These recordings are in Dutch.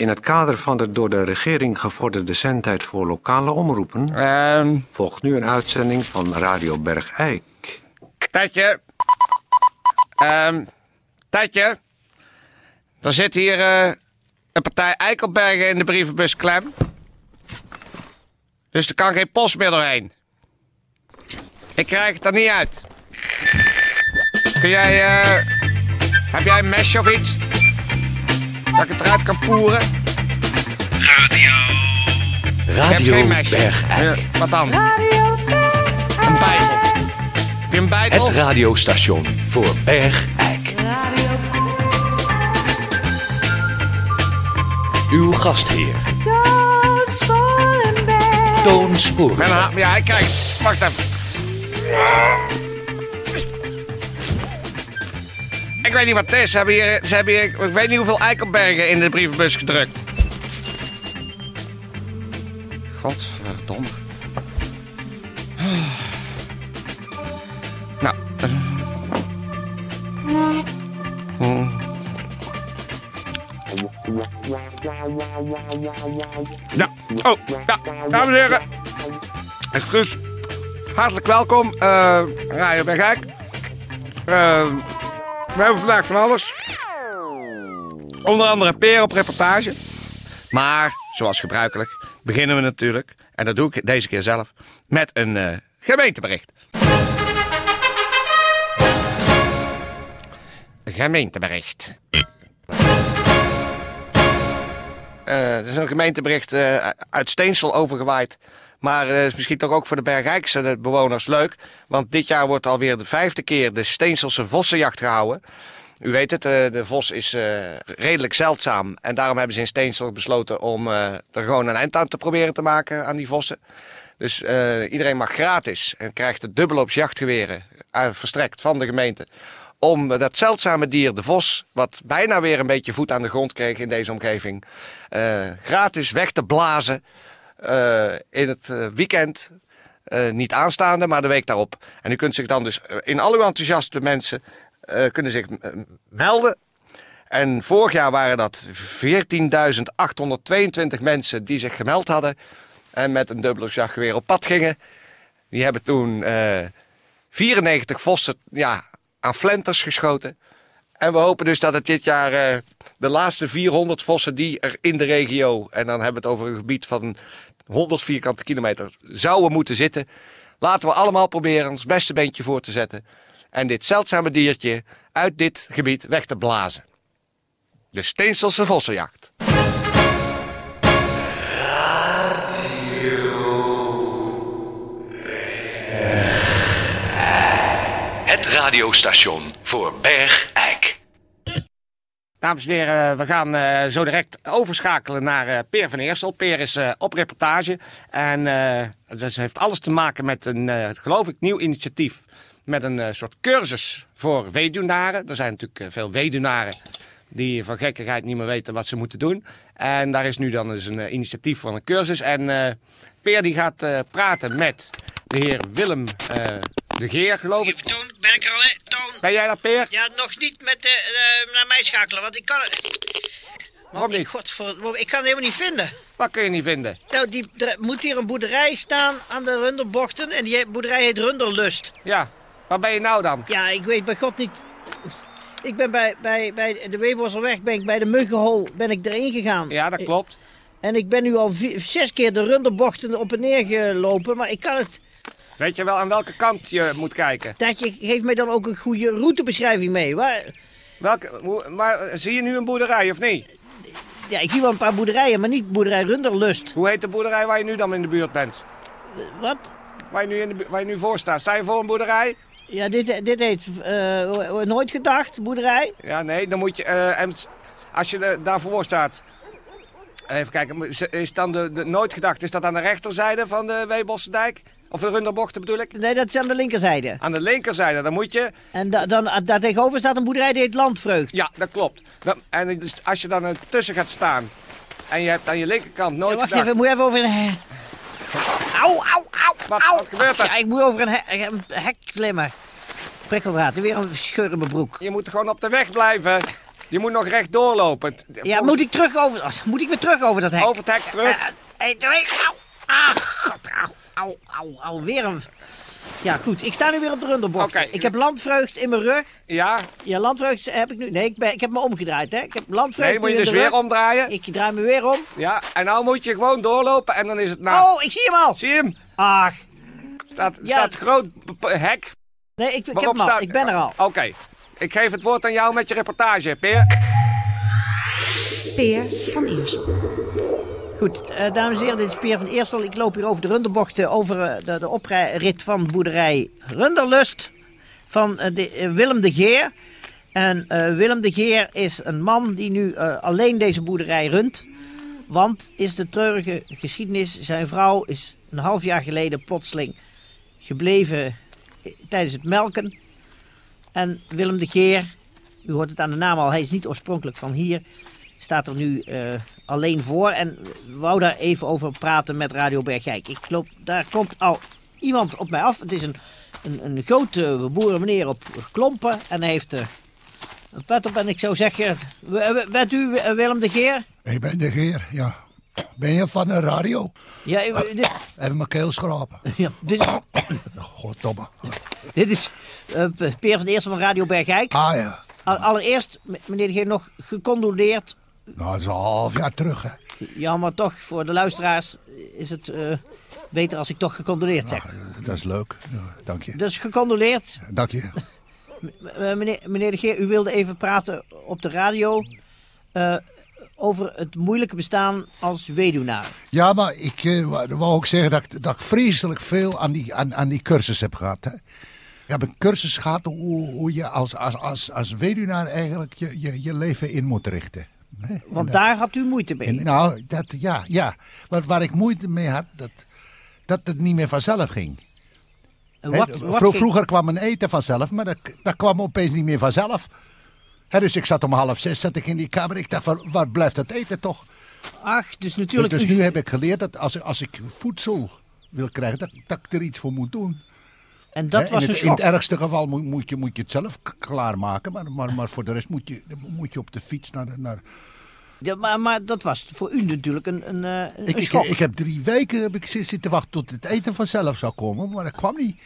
In het kader van de door de regering gevorderde zendtijd voor lokale omroepen... Ehm, volgt nu een uitzending van Radio Bergijk. Tijdje. Ehm, Tijdje. Er zit hier eh, een partij Eikelbergen in de brievenbus klem. Dus er kan geen post meer doorheen. Ik krijg het er niet uit. Kun jij... eh, heb jij een mesje of iets? Dat ik het eruit kan poeren? Radio mesje. Bergijk. Wat dan? Een bijbel. Heb je een bijbel? Het radiostation voor Bergijk. Uw gastheer, Toon En Sporenberg. dan, ja, kijk, wacht even. Ik weet niet wat het is. Ze hebben hier, ze hebben ik weet niet hoeveel eikelbergen in de brievenbus gedrukt. Godverdomme. Nou. eh. Ja, oh, ja, dames en heren. Excuus. Hartelijk welkom, eh Radio Bergijk. Eh, we hebben vandaag van alles. Onder andere Peer op reportage. Maar, zoals gebruikelijk, beginnen we natuurlijk, en dat doe ik deze keer zelf, met een eh, gemeentebericht. Een gemeentebericht. Eh, het is een gemeentebericht eh, uit Steensel overgewaaid. Maar het is misschien toch ook voor de Bergrijkse bewoners leuk. Want dit jaar wordt alweer de vijfde keer de Steenselse vossenjacht gehouden. U weet het, eh, de vos is eh, redelijk zeldzaam. En daarom hebben ze in Steensel besloten om eh, er gewoon een eind aan te proberen te maken aan die vossen. Dus eh, iedereen mag gratis en krijgt het dubbel op jachtgeweren eh, verstrekt van de gemeente. Om dat zeldzame dier, de vos, wat bijna weer een beetje voet aan de grond kreeg in deze omgeving, eh, gratis weg te blazen eh, in het eh, weekend. Eh, niet aanstaande, maar de week daarop. En u kunt zich dan dus eh, in al uw enthousiaste mensen eh, kunnen zich eh, melden. En vorig jaar waren dat 14.822 mensen die zich gemeld hadden. En met een dubbele jachtgeweer op pad gingen. Die hebben toen eh 94 vossen ja, aan flenters geschoten. En we hopen dus dat het dit jaar eh, de laatste 400 vossen die er in de regio, en dan hebben we het over een gebied van 100 vierkante kilometer, zouden moeten zitten. Laten we allemaal proberen ons beste beentje voor te zetten. En dit zeldzame diertje uit dit gebied weg te blazen. De Steenselse vossenjacht. Het radiostation voor Bergijk. Dames en heren, we gaan eh, zo direct overschakelen naar eh, Peer van Eersel. Peer is eh, op reportage en dat heeft alles te maken met een, geloof ik, nieuw initiatief. Met een soort cursus voor weduwnaren. Er zijn natuurlijk veel weduwnaren die van gekkigheid niet meer weten wat ze moeten doen. En daar is nu dan dus een initiatief voor een cursus. En Peer die gaat praten met de heer Willem de Geer, geloof ik. Toon, ben ik er al, hè? Toon. Ben jij dat, Peer? Ja, nog niet met, eh, eh, naar mij schakelen, want ik kan het... Waarom niet? Godver, ik kan het helemaal niet vinden. Wat kun je niet vinden? Nou, die, er moet hier een boerderij staan aan de Runderbochten en die boerderij heet Runderlust. Ja, waar ben je nou dan? Ja, ik weet bij God niet... Ik ben bij, bij, bij de Weeborselweg, ben ik bij de Muggenhol, ben ik erin gegaan. Ja, dat klopt. En ik ben nu al vier- zes keer de Runderbochten op en neer gelopen, maar ik kan het... Weet je wel aan welke kant je moet kijken? Tatje, geef mij dan ook een goede routebeschrijving mee. Waar, Welke, hoe- maar eh, zie je nu een boerderij of niet? ja, ik zie wel een paar boerderijen, maar niet boerderij Runderlust. Hoe heet de boerderij waar je nu dan in de buurt bent? Wat? Waar je nu, in de, waar je nu voor staat? Sta je voor een boerderij? Ja, dit, dit heet eh, Nooit Gedacht, boerderij. Ja, nee, dan moet je... eh, en als je daarvoor staat... Even kijken, is dan de, de nooit gedacht, is dat aan de rechterzijde van de Weebossendijk? Of de Runderbochten bedoel ik? Nee, dat is aan de linkerzijde. Aan de linkerzijde, dan moet je... En da, dan, ah, daar tegenover staat een boerderij die heet Landvreugd. Ja, dat klopt. En dus als je dan er tussen gaat staan... en je hebt aan je linkerkant Ja, nooit wacht gedacht... even, moet even over een... Au, au, au, Wat- au. wat gebeurt er? Ja, ik moet over een, he- een hek klimmen. Prikkeldraad, weer een scheur in mijn broek. Je moet gewoon op de weg blijven. Je moet nog recht doorlopen. Ja, moet ik terug over... oh, moet ik weer terug over dat hek? Over het hek terug. Eh, Eén, twee, au. Ah, god, au, au, au, weer een... Ja, goed. Ik sta nu weer op de runderbocht. Oké. Ik heb landvreugd in mijn rug. Ja, Ja, landvreugd heb ik nu... Nee, ik, ben, ik heb me omgedraaid, hè. Ik heb nee, landvreugd dan moet je dus weer omdraaien. Ik draai me weer om. Ja, en nou moet je gewoon doorlopen en dan is het na. Oh, ik zie hem al. Zie je hem? Ach, Staat, Ja. staat groot hek. nee, ik, ik heb Waarop hem al. staat... Ik ben er al. Oké. Ik geef het woord aan jou met je reportage, Peer. Peer van Eersel. Goed, eh, dames en heren, dit is Peer van Eersel. Ik loop hier over de runderbochten, over eh, de, de oprit van boerderij Runderlust van eh, Willem de Geer. En Willem de Geer is een man die nu alleen deze boerderij runt. Want is de treurige geschiedenis, zijn vrouw is een half jaar geleden plotseling gebleven tijdens het melken. En Willem de Geer, u hoort het aan de naam al, hij is niet oorspronkelijk van hier staat er nu eh, alleen voor. En wou daar even over praten met Radio Bergijk. Ik loop, daar komt al iemand op mij af. Het is een, een, een grote boerenmeneer op klompen. En hij heeft eh, een pet op. En ik zou zeggen, w- bent u eh, Willem de Geer? Ik ben de Geer, ja. Ben je van de radio? Ja, u- dit, Even mijn keel schrapen. ja, dit, Goddomme. dit is eh, Peer van de Eerste van Radio Bergijk. Ah ja. Al- Allereerst, meneer de Geer, nog gecondoleerd. Nou, dat is al een half jaar terug, hè. Ja, maar toch, voor de luisteraars is het eh, beter als ik toch gecondoleerd zeg. Dat is leuk. Dank je. Dus gecondoleerd. Dank je. Eh, meneer, meneer de Geer, u wilde even praten op de radio eh, over het moeilijke bestaan als weduwnaar. Ja, maar ik wou wou ook zeggen dat, ik- dat ik vreselijk veel aan die, aan, aan die cursus heb gehad. Hè. Ik heb een cursus gehad hoe, hoe je als, als, als, als weduwnaar eigenlijk je, je, je leven in moet richten. Want En daar had u moeite mee. En, nou, dat, ja, ja. Wat, waar ik moeite mee had, dat, dat het niet meer vanzelf ging. En wat, vro- Vroeger kwam een eten vanzelf, maar dat, dat kwam opeens niet meer vanzelf. Dus ik zat om half zes zat ik in die kamer. Ik dacht, van, waar blijft dat eten toch? Ach, dus natuurlijk... dus u- nu heb ik geleerd dat als, als ik voedsel wil krijgen, dat, dat ik er iets voor moet doen. En dat was in, een het, in het ergste geval moet, moet, je, moet je het zelf klaarmaken. Maar, maar, maar voor de rest moet je, moet je op de fiets naar... naar Ja, maar, maar dat was voor u natuurlijk een, een, eh, een ik, ik, heb drie weken heb ik zi- zitten wachten tot het eten vanzelf zou komen, maar dat kwam niet.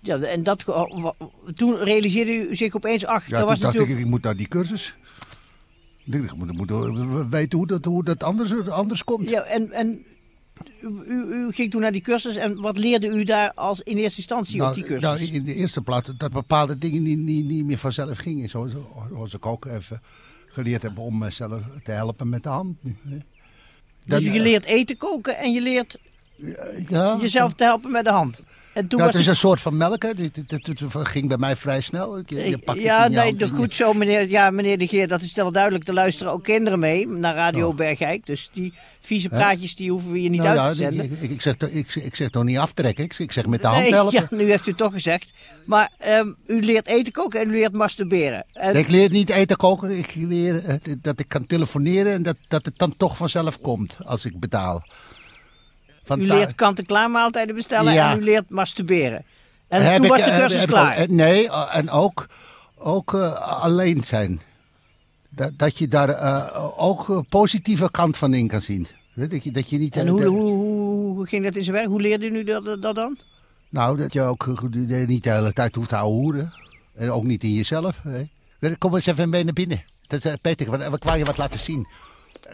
ja, en dat, oh, toen realiseerde u zich opeens, ach, Ja, dat toen was dacht natuurlijk... ik, ik moet naar die cursus. Ik moet, moet weten hoe dat, hoe dat anders, anders komt. Ja, en, en u, u, ging toen naar die cursus en wat leerde u daar als in eerste instantie op die cursus? nou, in de eerste plaats dat bepaalde dingen niet, niet, niet meer vanzelf gingen. Zoals, zoals ik ook even geleerd heb om mezelf te helpen met de hand. Nu, hè. dus je leert eten koken en je leert eh, ja, jezelf te helpen met de hand. En toen Nou, was het is een soort van melk. Hè. Dit ging bij mij vrij snel. Je, je pakt het ja, in je nee, hand je- goed zo, meneer, ja, meneer de Geer. Dat is wel duidelijk. Er luisteren ook kinderen mee naar Radio Oh. Bergijk. Dus die vieze praatjes die hoeven we hier niet Nou uit ja, te zenden. ik, ik, zeg, toch- ik, ik zeg toch niet aftrekken. Ik, ik zeg met de hand Nee, helpen. ja, nu heeft u toch gezegd. Maar ehm, u leert eten koken en u leert masturberen. En Ik leer niet eten koken. Ik leer eh, dat ik kan telefoneren en dat, dat het dan toch vanzelf komt als ik betaal. U leert kant-en-klaar maaltijden bestellen Ja. en u leert masturberen. En heb toen ik, was de eh, cursus heb klaar. nee, eh, en ook, ook eh, alleen zijn. Dat, dat je daar ook een positieve kant van in kan zien. Dat je, dat je niet, en hoe, de- hoe, hoe, hoe ging dat in zijn werk? Hoe leerde u dat, dat dan? Nou, dat je ook niet de hele tijd hoeft te houden. En ook niet in jezelf. Hè. Kom eens even mee naar binnen. Dat, Peter, ik wou je wat laten zien.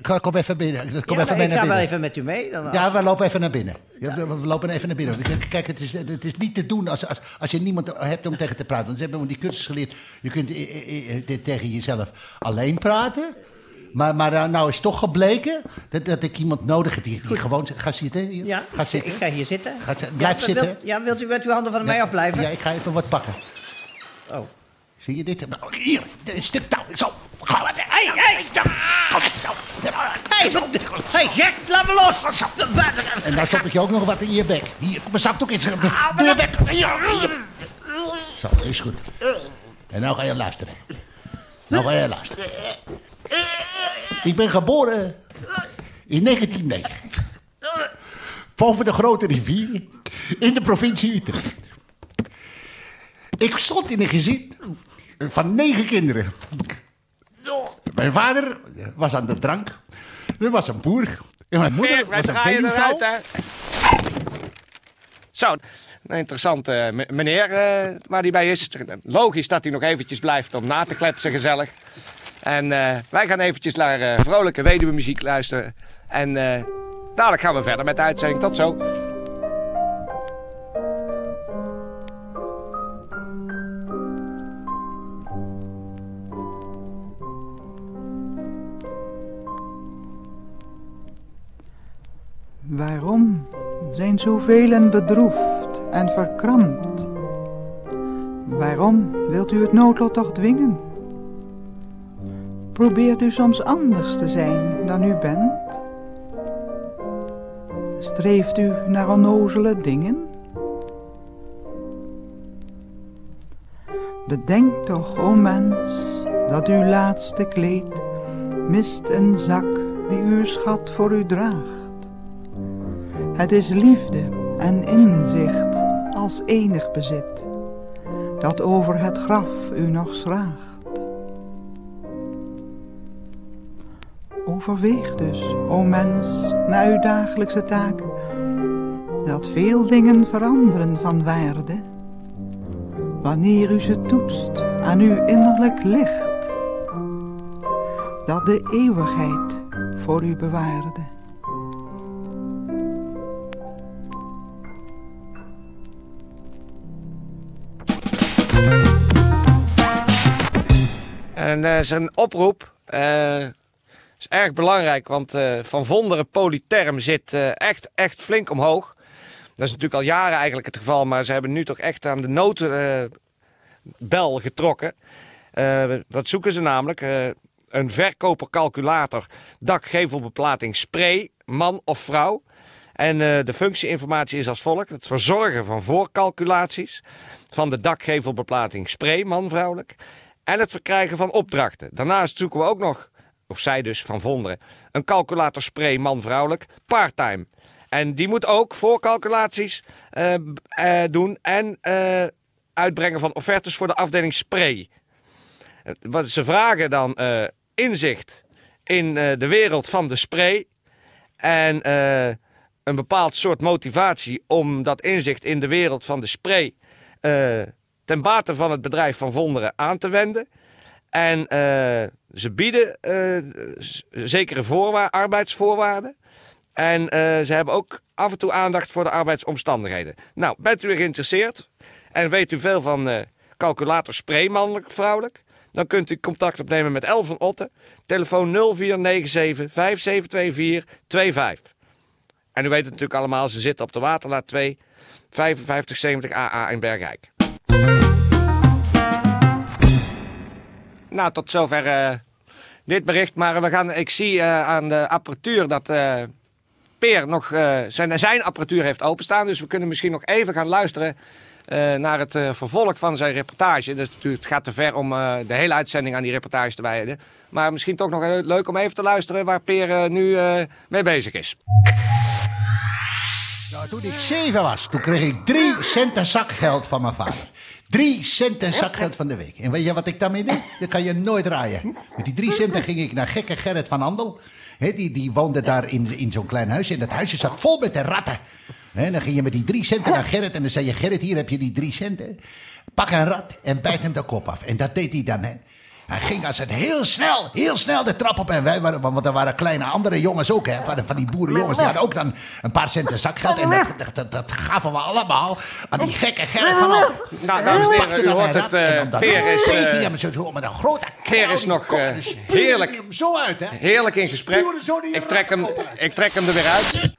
Kom- even binnen. Kom Ja, even mee ik naar ga wel even met u mee. Dan Ja, we lopen even naar binnen. Ja, we lopen even naar binnen. Kijk, het is, het is niet te doen als, als, als je niemand hebt om tegen te praten. Want ze hebben die cursus geleerd. Je kunt eh, eh, eh, tegen jezelf alleen praten. Maar, maar nou is toch gebleken dat, dat ik iemand nodig heb die, die gewoon... Ga zitten. hier. ja, Ga zitten. ik ga hier zitten. Ga. Blijf ja, zitten. Wilt, ja, wilt u met uw handen van mij afblijven? Ja, ik ga even wat pakken. Oh. Zie je dit? Nou, Hier, een stuk touw. Zo. Maar. Hey, hey! Zo. Wat- hey, gek, laat me los! En dan stop ik je ook nog wat in je bek. Hier, kom mijn zakdoek in. Doe je bek. Zo, is goed. En nou ga je luisteren. Nou ga je luisteren. Ik ben geboren in 1909. Boven de grote rivier in de provincie Utrecht. Ik stond in een gezin van negen kinderen. Mijn vader was aan de drank. Er was een boer. En mijn moeder was een eruit, hè. Zo, een interessante eh, me- meneer eh, waar hij bij is. Logisch dat hij nog eventjes blijft om na te kletsen, gezellig. En eh, wij gaan eventjes naar vrolijke weduwe-muziek luisteren. En dadelijk gaan we verder met de uitzending. Tot zo. Zijn zoveel bedroefd en verkrampt? Waarom wilt u het noodlot toch dwingen? Probeert u soms anders te zijn dan u bent? Streeft u naar onnozele dingen? Bedenk toch, o mens, dat uw laatste kleed mist een zak die uw schat voor u draagt. Het is liefde en inzicht als enig bezit, dat over het graf u nog schraagt. Overweeg dus, o mens, na uw dagelijkse taak, dat veel dingen veranderen van waarde, wanneer u ze toetst aan uw innerlijk licht, dat de eeuwigheid voor u bewaarde. En eh, zijn oproep eh, is erg belangrijk, want eh, Van Vonderen Polyterm zit eh, echt, echt flink omhoog. Dat is natuurlijk al jaren eigenlijk het geval, maar ze hebben nu toch echt aan de noodbel getrokken. Eh, wat zoeken ze namelijk? Eh, een verkopercalculator, dakgevelbeplating spray, man of vrouw. En eh, de functieinformatie is als volgt. Het verzorgen van voorcalculaties van de dakgevelbeplating spray, man-vrouwelijk. En het verkrijgen van opdrachten. Daarnaast zoeken we ook nog, of zij dus van Vonderen, een calculator spray, man-vrouwelijk, parttime. En die moet ook voorcalculaties eh, eh, doen en eh, uitbrengen van offertes voor de afdeling spray. Wat ze vragen dan inzicht in de wereld van de spray. En een bepaald soort motivatie om dat inzicht in de wereld van de spray ten bate van het bedrijf van Vonderen aan te wenden. En eh, ze bieden eh, zekere voorwa- arbeidsvoorwaarden. En eh, ze hebben ook af en toe aandacht voor de arbeidsomstandigheden. Nou, bent u geïnteresseerd en weet u veel van calculator spray, mannelijk, vrouwelijk? Dan kunt u contact opnemen met El van Otten. Telefoon 0497 5724 25. En u weet het natuurlijk allemaal, ze zitten op de Waterlaat 2, 5570 AA in Bergijk. Nou, tot zover eh, dit bericht. Maar we gaan, ik zie eh, aan de apparatuur dat eh, Peer nog eh, zijn, zijn apparatuur heeft openstaan. Dus we kunnen misschien nog even gaan luisteren eh, naar het eh, vervolg van zijn reportage. Dus het gaat te ver om eh, de hele uitzending aan die reportage te wijden. Maar misschien toch nog eh, leuk om even te luisteren waar Peer eh, nu eh, mee bezig is. Nou, toen ik zeven was, toen kreeg ik drie centen zakgeld van mijn vader. Drie centen zakgeld van de week. En weet je wat ik daarmee deed? Dat kan je nooit raaien. Met die drie centen ging ik naar gekke Gerrit van Andel. Hè, die, die woonde daar in, in zo'n klein huis. En dat huisje zat vol met de ratten. Hè, dan ging je met die drie centen naar Gerrit. En dan zei je, Gerrit, hier heb je die drie centen. Pak een rat en bijt hem de kop af. En dat deed hij dan, hè. Hij ging als het heel snel, heel snel de trap op. En wij waren, want er waren kleine andere jongens ook, hè. Van, van die boerenjongens. Die hadden ook dan een paar centen zakgeld. En dat, dat, dat, dat gaven we allemaal aan die gekke Gerrit van Al. Nou, dames en heren, u hoort het. eh, Peer is, Peer eh, hem zo, zo met een grote Peer is nog, eh, heerlijk. zo uit, hè. heerlijk in gesprek. Ik trek, hem, ik trek hem er weer uit.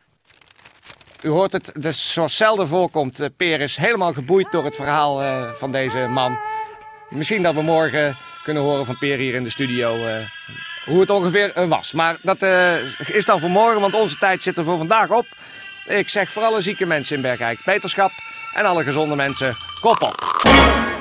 U hoort het, dus zoals zelden voorkomt. Peer is helemaal geboeid door het verhaal eh, van deze man. Misschien dat we morgen kunnen horen van Peer hier in de studio eh, hoe het ongeveer eh, was. Maar dat eh, is dan voor morgen, want onze tijd zit er voor vandaag op. Ik zeg voor alle zieke mensen in Bergijk beterschap. En alle gezonde mensen, kop op.